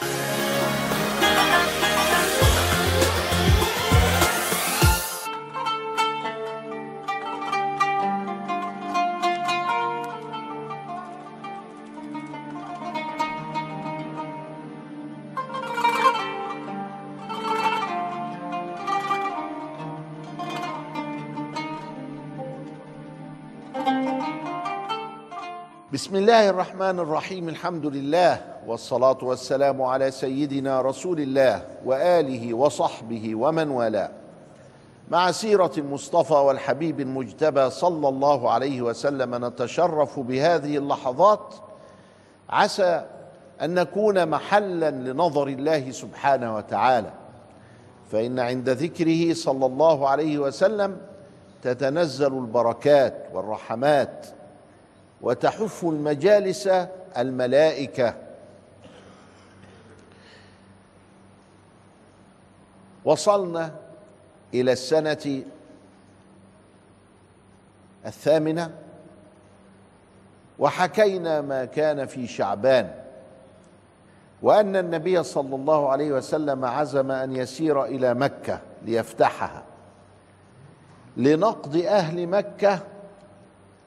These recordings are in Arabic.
Bye. بسم الله الرحمن الرحيم الحمد لله والصلاة والسلام على سيدنا رسول الله وآله وصحبه ومن والاه. مع سيرة المصطفى والحبيب المجتبى صلى الله عليه وسلم نتشرف بهذه اللحظات. عسى أن نكون محلا لنظر الله سبحانه وتعالى. فإن عند ذكره صلى الله عليه وسلم تتنزل البركات والرحمات وتحف المجالس الملائكة. وصلنا إلى السنة الثامنة وحكينا ما كان في شعبان وأن النبي صلى الله عليه وسلم عزم أن يسير إلى مكة ليفتحها. لنقض أهل مكة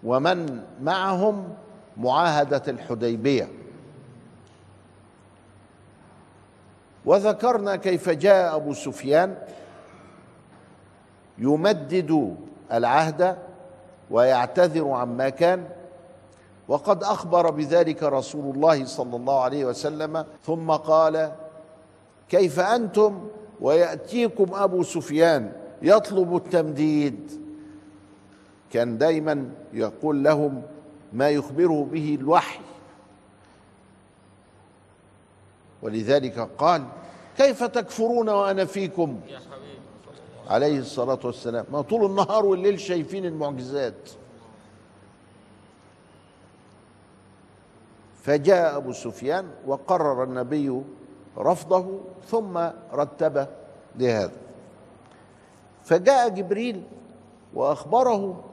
ومن معهم معاهدة الحديبية. وذكرنا كيف جاء أبو سفيان يمدد العهد ويعتذر عما كان وقد أخبر بذلك رسول الله صلى الله عليه وسلم ثم قال كيف أنتم؟ ويأتيكم أبو سفيان يطلب التمديد. كان دايما يقول لهم ما يخبره به الوحي. ولذلك قال كيف تكفرون وأنا فيكم؟ عليه الصلاة والسلام. ما طول النهار والليل شايفين المعجزات. فجاء أبو سفيان وقرر النبي رفضه ثم رتب لهذا. فجاء جبريل وأخبره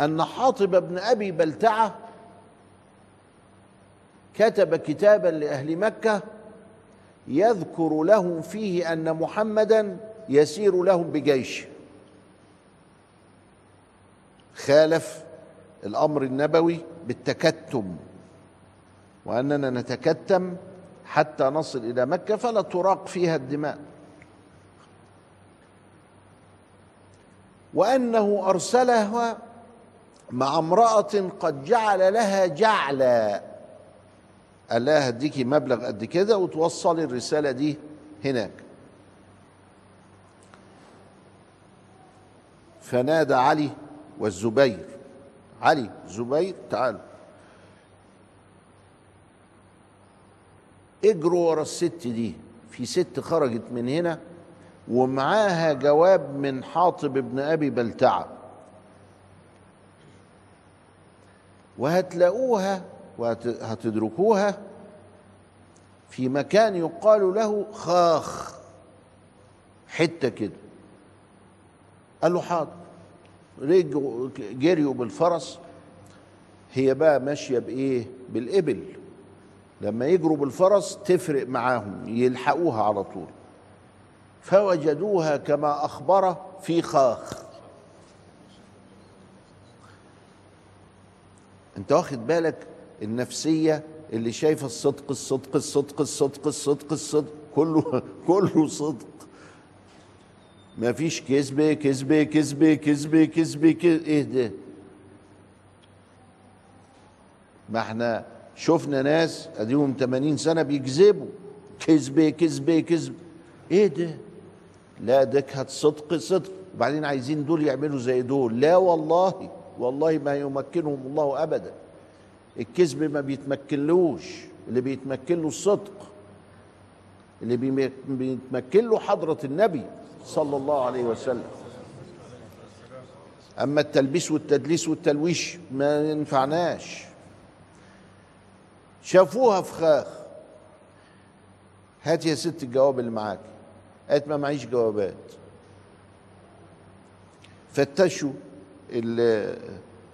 أن حاطب بن أبي بلتعة كتب كتابا لأهل مكة يذكر لهم فيه أن محمدا يسير لهم بجيش. خالف الأمر النبوي بالتكتم وأننا نتكتم حتى نصل إلى مكة فلا تراق فيها الدماء. وأنه ارسلها مع امرأة قد جعل لها جعلا. قال لها هديكي مبلغ قد كده وتوصلي الرسالة دي هناك. فنادى علي والزبير. علي زبير تعالوا اجروا ورا الست دي. في ست خرجت من هنا ومعاها جواب من حاطب ابن أبي بلتعة. وهتلاقوها وهتدركوها في مكان يقال له خاخ حتة كده. قال له حاضر. رجعوا جريوا بالفرس. هي بقى ماشية بإيه؟ بالإبل. لما يجروا بالفرس تفرق معاهم يلحقوها على طول. فوجدوها كما اخبر في خاخ. انت واخد بالك النفسية اللي شايفة الصدق الصدق الصدق الصدق الصدق الصدق كله كله صدق. ما فيش كذب كذب كذب كذب كذب كذب. إيه ده؟ ما إحنا شفنا ناس اديهم 80 سنة بيكذبوا. كذب كذب كذب. إيه ده؟ لا كانت صدق صدق. وبعدين عايزين دول يعملوا زي دول. لا والله. والله ما يمكنهم الله أبدا. الكذب ما بيتمكنلوش اللي بيتمكن له الصدق اللي بيتمكن له حضرة النبي صلى الله عليه وسلم. أما التلبيس والتدليس والتلويش ما ينفعناش. شافوها فخاخ. هات يا ست الجواب اللي معاك. قالت ما معيش جوابات. فتشوا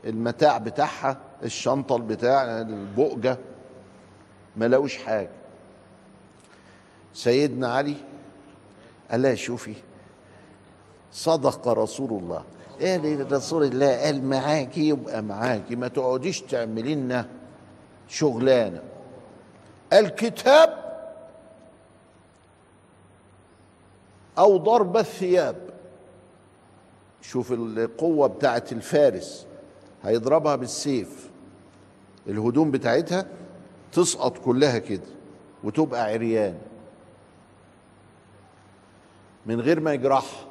المتاع بتاعها الشنطة بتاع البؤجة ما حاجة. سيدنا علي قال لها شوفي صدق رسول الله. قال رسول الله قال معاكي يبقى معاكي ما تقعديش تعملي لنا شغلانة. الكتاب أو ضرب الثياب. شوف القوة بتاعت الفارس هيضربها بالسيف. الهدوم بتاعتها تسقط كلها كده وتبقى عريان. من غير ما يجرحها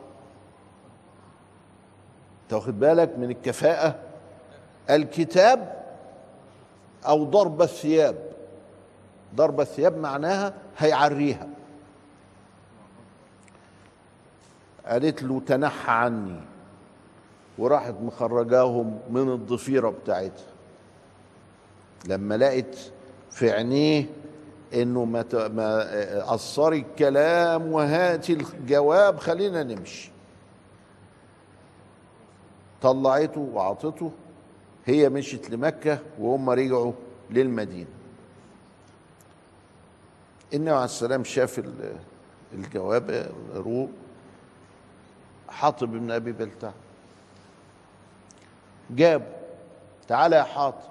تاخد بالك من الكفاءة؟ الكتاب أو ضرب الثياب. ضرب الثياب معناها هيعريها. قالت له تنحى عني. وراحت مخرجاهم من الضفيرة بتاعتها. لما لقت في عينيه إنه ما قصري الكلام وهاتي الجواب خلينا نمشي. طلعته وعطته هي مشيت لمكة وهم رجعوا للمدينة. النبي عليه السلام شاف الجواب روح حاطب بن أبي بلتع جاب تعالى يا حاطب.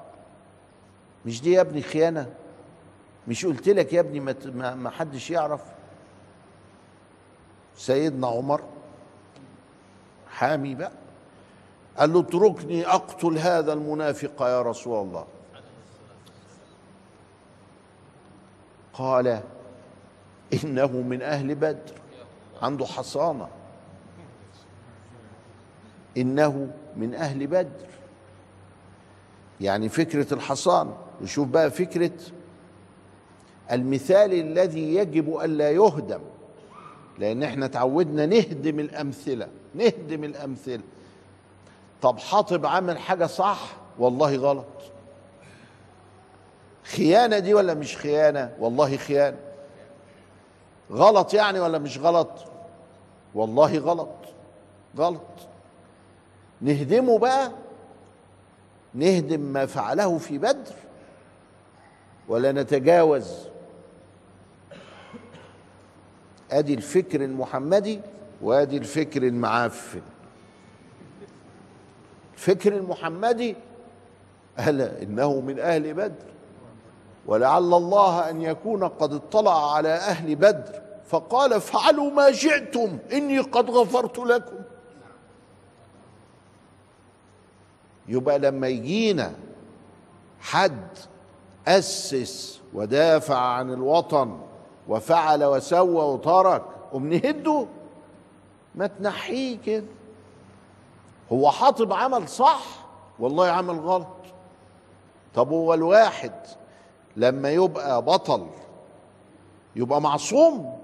مش دي يا ابني خيانة؟ مش قلت لك يا ابني ما ما حدش يعرف؟ سيدنا عمر حامي بقى قال له اتركني أقتل هذا المنافق يا رسول الله. قال إنه من أهل بدر عنده حصانة. إنه من أهل بدر. يعني فكرة الحصان وشوف بقى فكرة المثال الذي يجب الا يهدم لأن إحنا تعودنا نهدم الأمثلة نهدم الأمثلة. طب حاطب عمل حاجة صح؟ والله غلط. خيانة دي ولا مش خيانة؟ والله خيانة. غلط يعني ولا مش غلط؟ والله غلط. غلط. نهدمه بقى. نهدم ما فعله في بدر. ولا نتجاوز. أدي الفكر المحمدي وأدي الفكر المعفن. الفكر المحمدي ألا إنه من أهل بدر. ولعل الله أن يكون قد اطلع على أهل بدر. فقال افعلوا ما شئتم إني قد غفرت لكم. يبقى لما يجينا حد أسس ودافع عن الوطن وفعل وسوى وترك وبنهده ما تنحيه كده. هو حاطب عمل صح؟ والله عمل غلط. طب هو الواحد لما يبقى بطل يبقى معصوم؟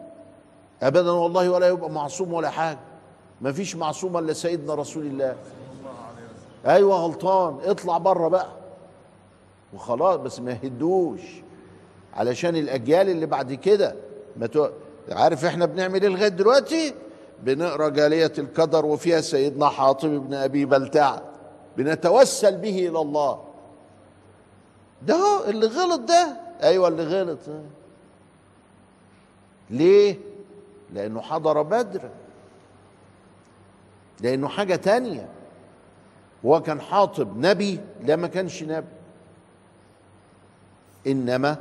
ابدا والله ولا يبقى معصوم ولا حاجة. ما فيش معصوم إلا سيدنا رسول الله. أيوه غلطان. اطلع بره بقى. وخلاص بس ما يهدوش. علشان الأجيال اللي بعد كده ما تو... عارف إحنا بنعمل إيه لغاية دلوقتي؟ بنقرأ جالية القدر وفيها سيدنا حاطب بن أبي بلتع بنتوسل به إلى الله. ده اللي غلط ده. أيوه اللي غلط. ليه؟ لأنه حضر بدر. لأنه حاجة تانية. هو كان حاطب نبي لا ما كانش نبي. إنما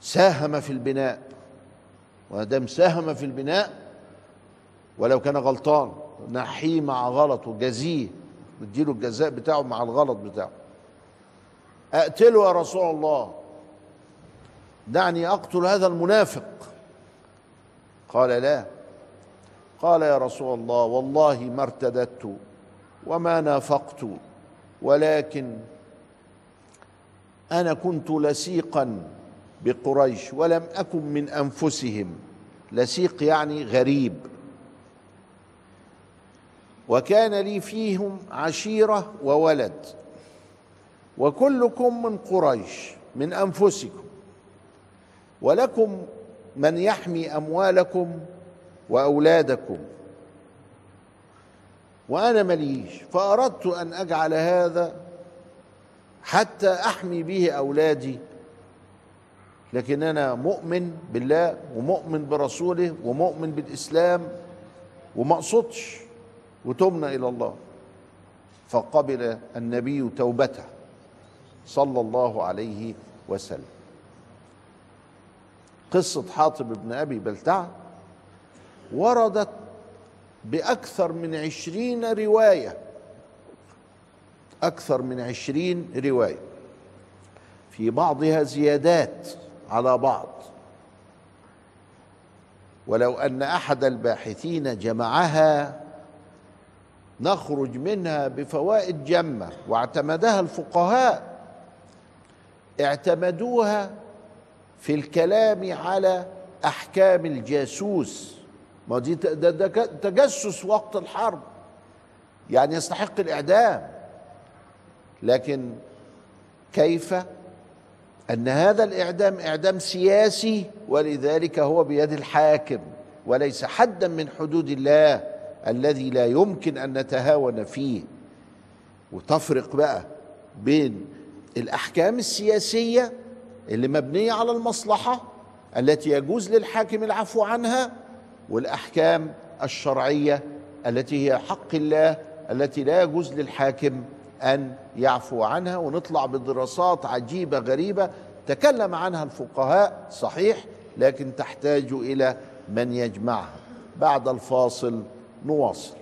ساهم في البناء. ودام ساهم في البناء ولو كان غلطان نحيه مع غلط وجزيه نديله الجزاء بتاعه مع الغلط بتاعه. أقتله يا رسول الله. دعني أقتل هذا المنافق. قال لا. قال يا رسول الله والله ما ارتددت. وما نافقت ولكن أنا كنت لسيقا بقريش ولم أكن من أنفسهم. لسيق يعني غريب. وكان لي فيهم عشيرة وولد وكلكم من قريش من أنفسكم. ولكم من يحمي أموالكم وأولادكم. وأنا مليش فأردت أن أجعل هذا حتى أحمي به أولادي. لكن أنا مؤمن بالله ومؤمن برسوله ومؤمن بالإسلام وما أقصدش وتمنى إلى الله. فقبل النبي توبته صلى الله عليه وسلم. قصة حاطب بن أبي بلتع وردت بأكثر من عشرين رواية. أكثر من عشرين رواية. في بعضها زيادات على بعض. ولو أن أحد الباحثين جمعها نخرج منها بفوائد جمة واعتمدها الفقهاء. اعتمدوها في الكلام على أحكام الجاسوس. ما دي ده, ده تجسس وقت الحرب. يعني يستحق الإعدام. لكن كيف أن هذا الإعدام إعدام سياسي ولذلك هو بيد الحاكم وليس حدا من حدود الله الذي لا يمكن أن نتهاون فيه. وتفرق بقى بين الأحكام السياسية اللي مبنية على المصلحة التي يجوز للحاكم العفو عنها والأحكام الشرعية التي هي حق الله التي لا يجوز للحاكم أن يعفو عنها ونطلع بدراسات عجيبة غريبة تكلم عنها الفقهاء صحيح لكن تحتاج إلى من يجمعها. بعد الفاصل نواصل.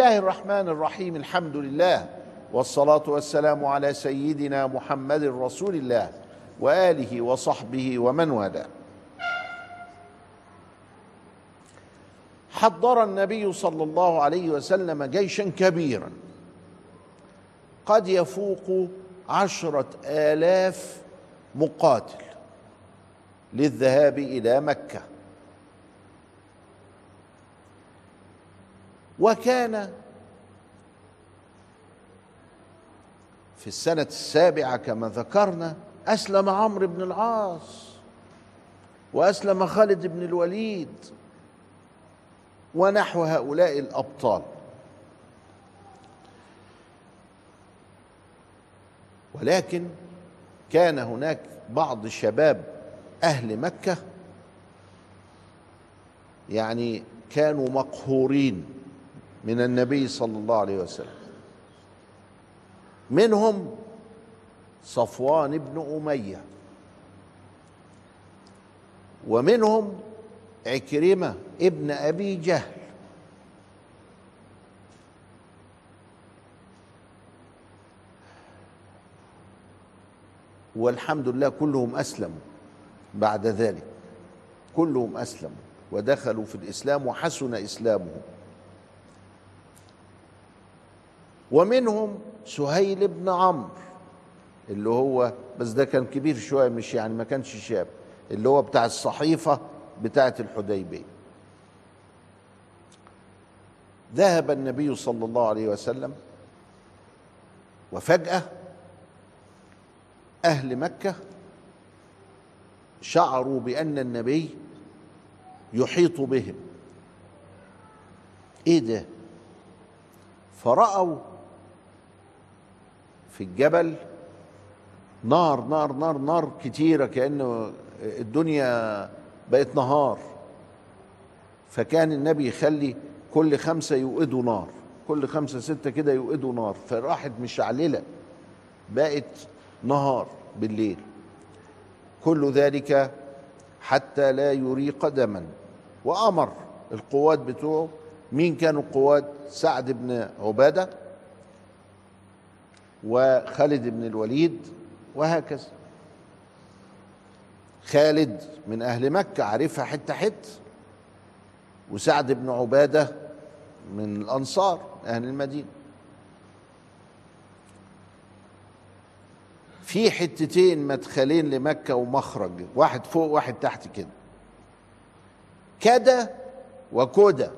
الله الرحمن الرحيم الحمد لله والصلاة والسلام على سيدنا محمد رسول الله وآله وصحبه ومن والاه. حضر النبي صلى الله عليه وسلم جيشا كبيرا. قد يفوق عشرة آلاف مقاتل للذهاب إلى مكة. وكان في السنة السابعة كما ذكرنا أسلم عمرو بن العاص وأسلم خالد بن الوليد ونحو هؤلاء الأبطال. ولكن كان هناك بعض شباب أهل مكة يعني كانوا مقهورين. من النبي صلى الله عليه وسلم. منهم صفوان بن أمية. ومنهم عكرمة ابن أبي جهل. والحمد لله كلهم أسلموا بعد ذلك. كلهم أسلموا ودخلوا في الإسلام وحسن إسلامهم. ومنهم سهيل بن عمرو اللي هو بس ده كان كبير شوية مش يعني ما كانش شاب اللي هو بتاع الصحيفة بتاعة الحديبية. ذهب النبي صلى الله عليه وسلم وفجأة أهل مكة شعروا بأن النبي يحيط بهم. إيه ده؟ فرأوا في الجبل نار نار نار نار كتيرة كأنه الدنيا بقت نهار. فكان النبي يخلي كل خمسة يوقدوا نار كل خمسة ستة كده يوقدوا نار. فراحت مشعللة بقت نهار بالليل. كل ذلك حتى لا يري قدما وأمر القوات بتوعه. مين كانوا القوات؟ سعد بن عبادة وخالد بن الوليد وهكذا. خالد من أهل مكة عارفها حتة حتة وسعد بن عبادة من الأنصار أهل المدينة. في حتتين مدخلين لمكة ومخرج واحد فوق واحد تحت كده. كدا وكدا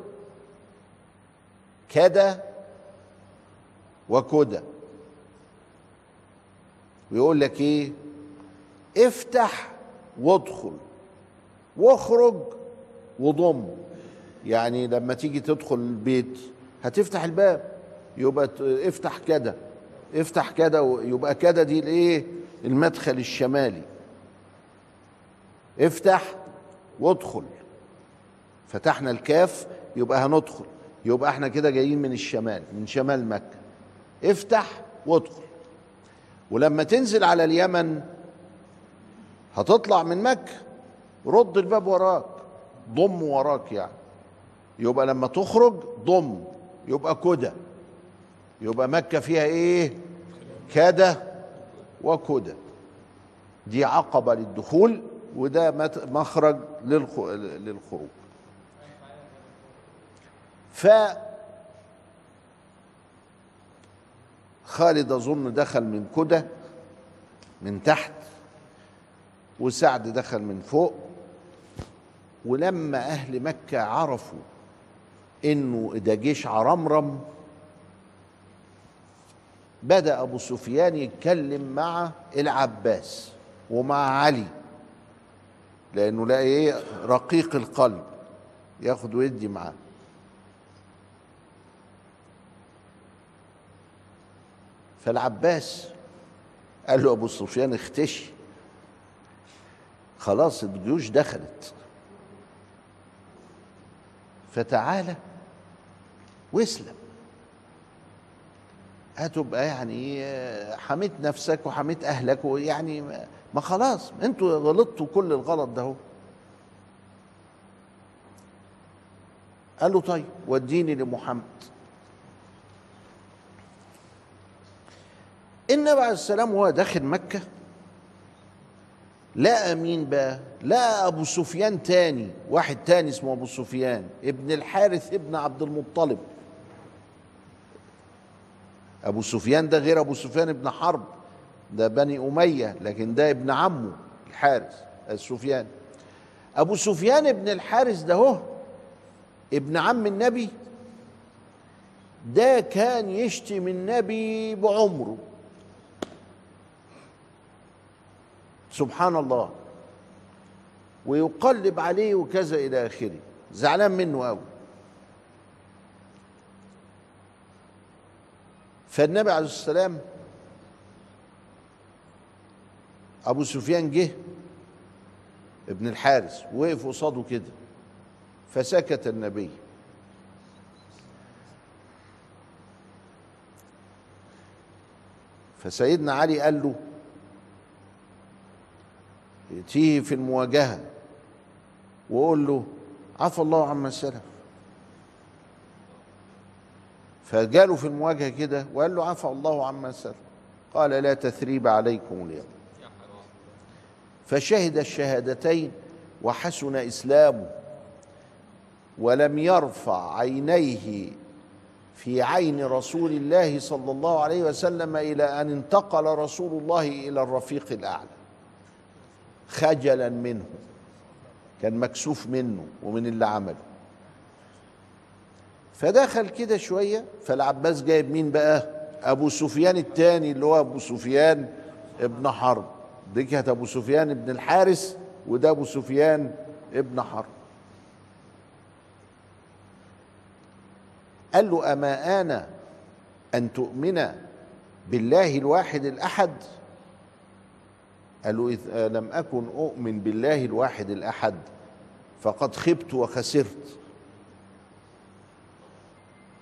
كدا وكدا ويقول لك إيه؟ افتح وادخل واخرج وضم. يعني لما تيجي تدخل البيت هتفتح الباب يبقى افتح كده افتح كده يبقى كده دي الإيه؟ المدخل الشمالي. افتح وادخل. فتحنا الكاف يبقى هندخل. يبقى إحنا كده جايين من الشمال من شمال مكة. افتح وادخل. ولما تنزل على اليمن هتطلع من مكة رد الباب وراك ضم وراك يعني. يبقى لما تخرج ضم يبقى كدة. يبقى مكة فيها إيه؟ كده وكدة. دي عقبة للدخول وده مخرج للخ- للخروج. ف خالد أظن دخل من كده من تحت وسعد دخل من فوق ولما أهل مكة عرفوا إنه ده جيش عرمرم بدأ أبو سفيان يتكلم مع العباس ومع علي لأنه لا إيه رقيق القلب ياخد ويدي معاه. فالعباس قال له أبو سفيان اختشي. خلاص الجيوش دخلت. فتعالى. واسلم. هتبقى يعني حميت نفسك وحميت أهلك ويعني ما خلاص أنتوا غلطتوا كل الغلط ده هو قال له طيب وديني لمحمد. النبي عليه السلام وهو داخل مكة. لقى مين بقى لقى أبو سفيان تاني واحد تاني اسمه أبو سفيان ابن الحارث ابن عبد المطلب. أبو سفيان ده غير أبو سفيان ابن حرب ده بني أمية لكن ده ابن عمه الحارث السفيان. أبو سفيان ابن الحارث ده هو ابن عم النبي. ده كان يشتم النبي بعمره. سبحان الله. ويقلب عليه وكذا إلى آخره. زعلان منه قوي فالنبي عليه السلام أبو سفيان جه ابن الحارث وقف قصاده كده. فسكت النبي. فسيدنا علي قال له ائتيه في المواجهة. وقول له عفى الله عما سلف. فجاله في المواجهة كده وقال له عفى الله عما سلف. قال لا تثريب عليكم اليوم. فشهد الشهادتين وحسن إسلامه ولم يرفع عينيه في عين رسول الله صلى الله عليه وسلم إلى أن انتقل رسول الله إلى الرفيق الأعلى. خجلا منه كان مكسوف منه ومن اللي عمله. فدخل كده شوية فالعباس جايب مين بقى؟ أبو سفيان الثاني اللي هو أبو سفيان ابن حرب. دي كانت أبو سفيان ابن الحارث وده أبو سفيان ابن حرب. قال له أما أنا أن تؤمن بالله الواحد الأحد؟ قال له إذ لم أكن أؤمن بالله الواحد الأحد فقد خبت وخسرت.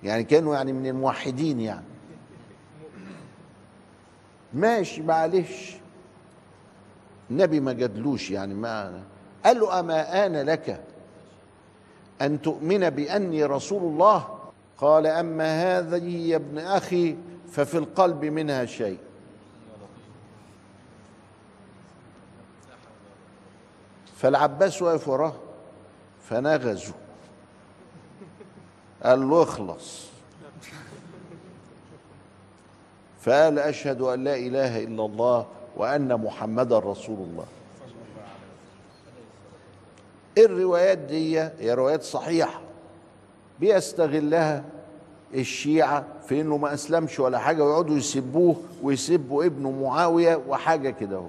يعني كانوا يعني من الموحدين يعني. ماشي معلش. النبي ما جدلوش يعني ما قال له أما آن لك أن تؤمن بأني رسول الله؟ قال أما هذه يا ابن أخي ففي القلب منها شيء. فالعباس واقف وراه فنغزه قال له اخلص. فقال أشهد أن لا إله إلا الله وأن محمدا رسول الله. الروايات دي؟ هي روايات صحيحة. بيستغلها الشيعة في إنه ما أسلمش ولا حاجة ويقعدوا يسبوه ويسبوا ابنه معاوية وحاجة كده أهو.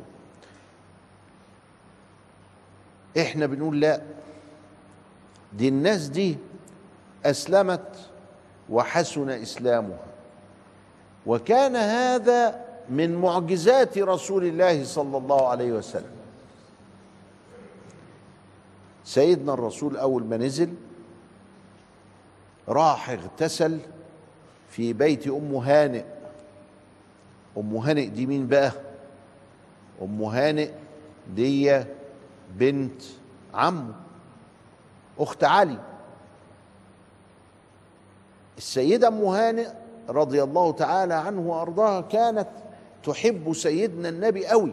إحنا بنقول لا. دي الناس دي أسلمت وحسن إسلامها. وكان هذا من معجزات رسول الله صلى الله عليه وسلم. سيدنا الرسول أول ما نزل راح اغتسل في بيت أم هانئ. أم هانئ دي مين بقى؟ أم هانئ دي بنت عمه أخت علي. السيدة أم هانئ رضي الله تعالى عنه وأرضاها كانت تحب سيدنا النبي قوي.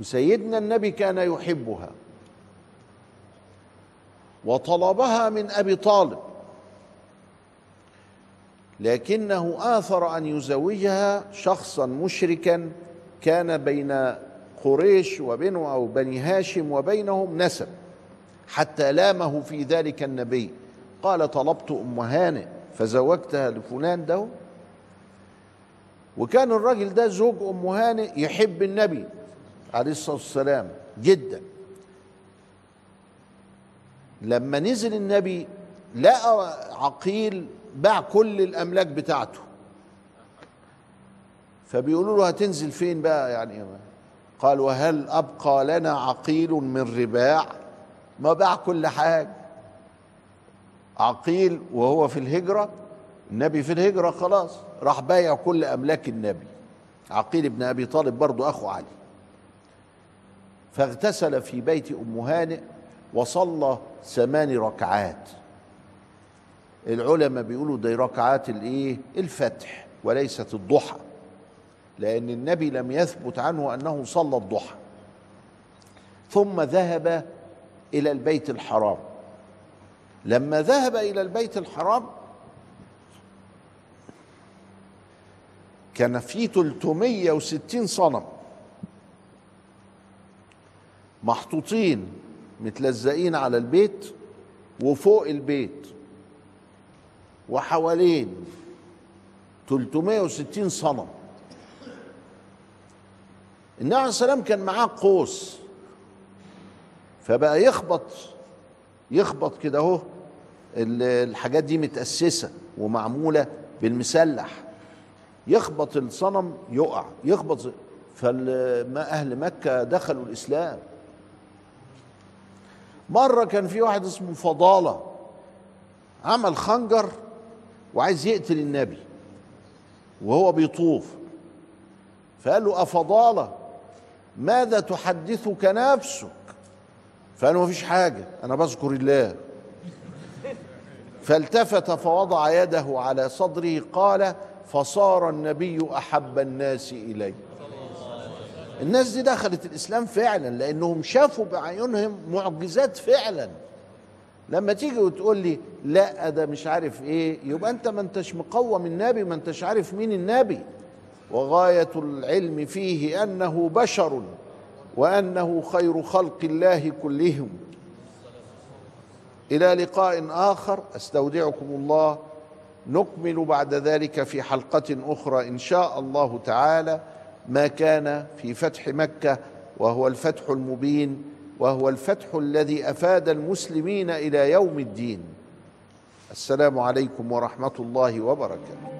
وسيدنا النبي كان يحبها. وطلبها من أبي طالب. لكنه آثر أن يزوجها شخصا مشركا كان بين قريش وبنو أو بني هاشم وبينهم نسب حتى لامه في ذلك النبي. قال طلبت أم هانئ فزوجتها لفلان ده. وكان الراجل ده زوج أم هانئ يحب النبي عليه الصلاة والسلام جدا. لما نزل النبي لقى عقيل باع كل الأملاك بتاعته. فبيقولوا له هتنزل فين بقى يعني؟ قال وهل أبقى لنا عقيل من رباع؟ ما باع كل حاجة. عقيل وهو في الهجرة النبي في الهجرة خلاص راح بايع كل أملاك النبي. عقيل بن أبي طالب برضه أخو علي. فاغتسل في بيت أم هانئ وصلى ثمان ركعات. العلماء بيقولوا دي ركعات الإيه؟ الفتح وليست الضحى. لأن النبي لم يثبت عنه أنه صلى الضحى. ثم ذهب إلى البيت الحرام. لما ذهب إلى البيت الحرام كان في 360 صنم. محطوطين متلزقين على البيت وفوق البيت. وحوالين 360 صنم. النبي عليه السلام كان معاه قوس. فبقى يخبط يخبط كده اهو الحاجات دي متأسسة ومعمولة بالمسلح. يخبط الصنم يقع يخبط فما أهل مكة دخلوا الإسلام. مرة كان في واحد اسمه فضالة عمل خنجر وعايز يقتل النبي وهو بيطوف. فقال له أفضالة؟ ماذا تحدثك نفسك؟ فقال له مفيش حاجة أنا بذكر الله. فالتفت فوضع يده على صدره قال فصار النبي أحب الناس إلي. الناس دي دخلت الإسلام فعلا لأنهم شافوا بعيونهم معجزات فعلا. لما تيجي وتقول لي لا ده مش عارف إيه. يبقى أنت ما أنتش مقوم النبي ما أنتش عارف مين النبي. وغاية العلم فيه أنه بشر وأنه خير خلق الله كلهم. إلى لقاء آخر أستودعكم الله. نكمل بعد ذلك في حلقة أخرى إن شاء الله تعالى. ما كان في فتح مكة وهو الفتح المبين وهو الفتح الذي أفاد المسلمين إلى يوم الدين. السلام عليكم ورحمة الله وبركاته.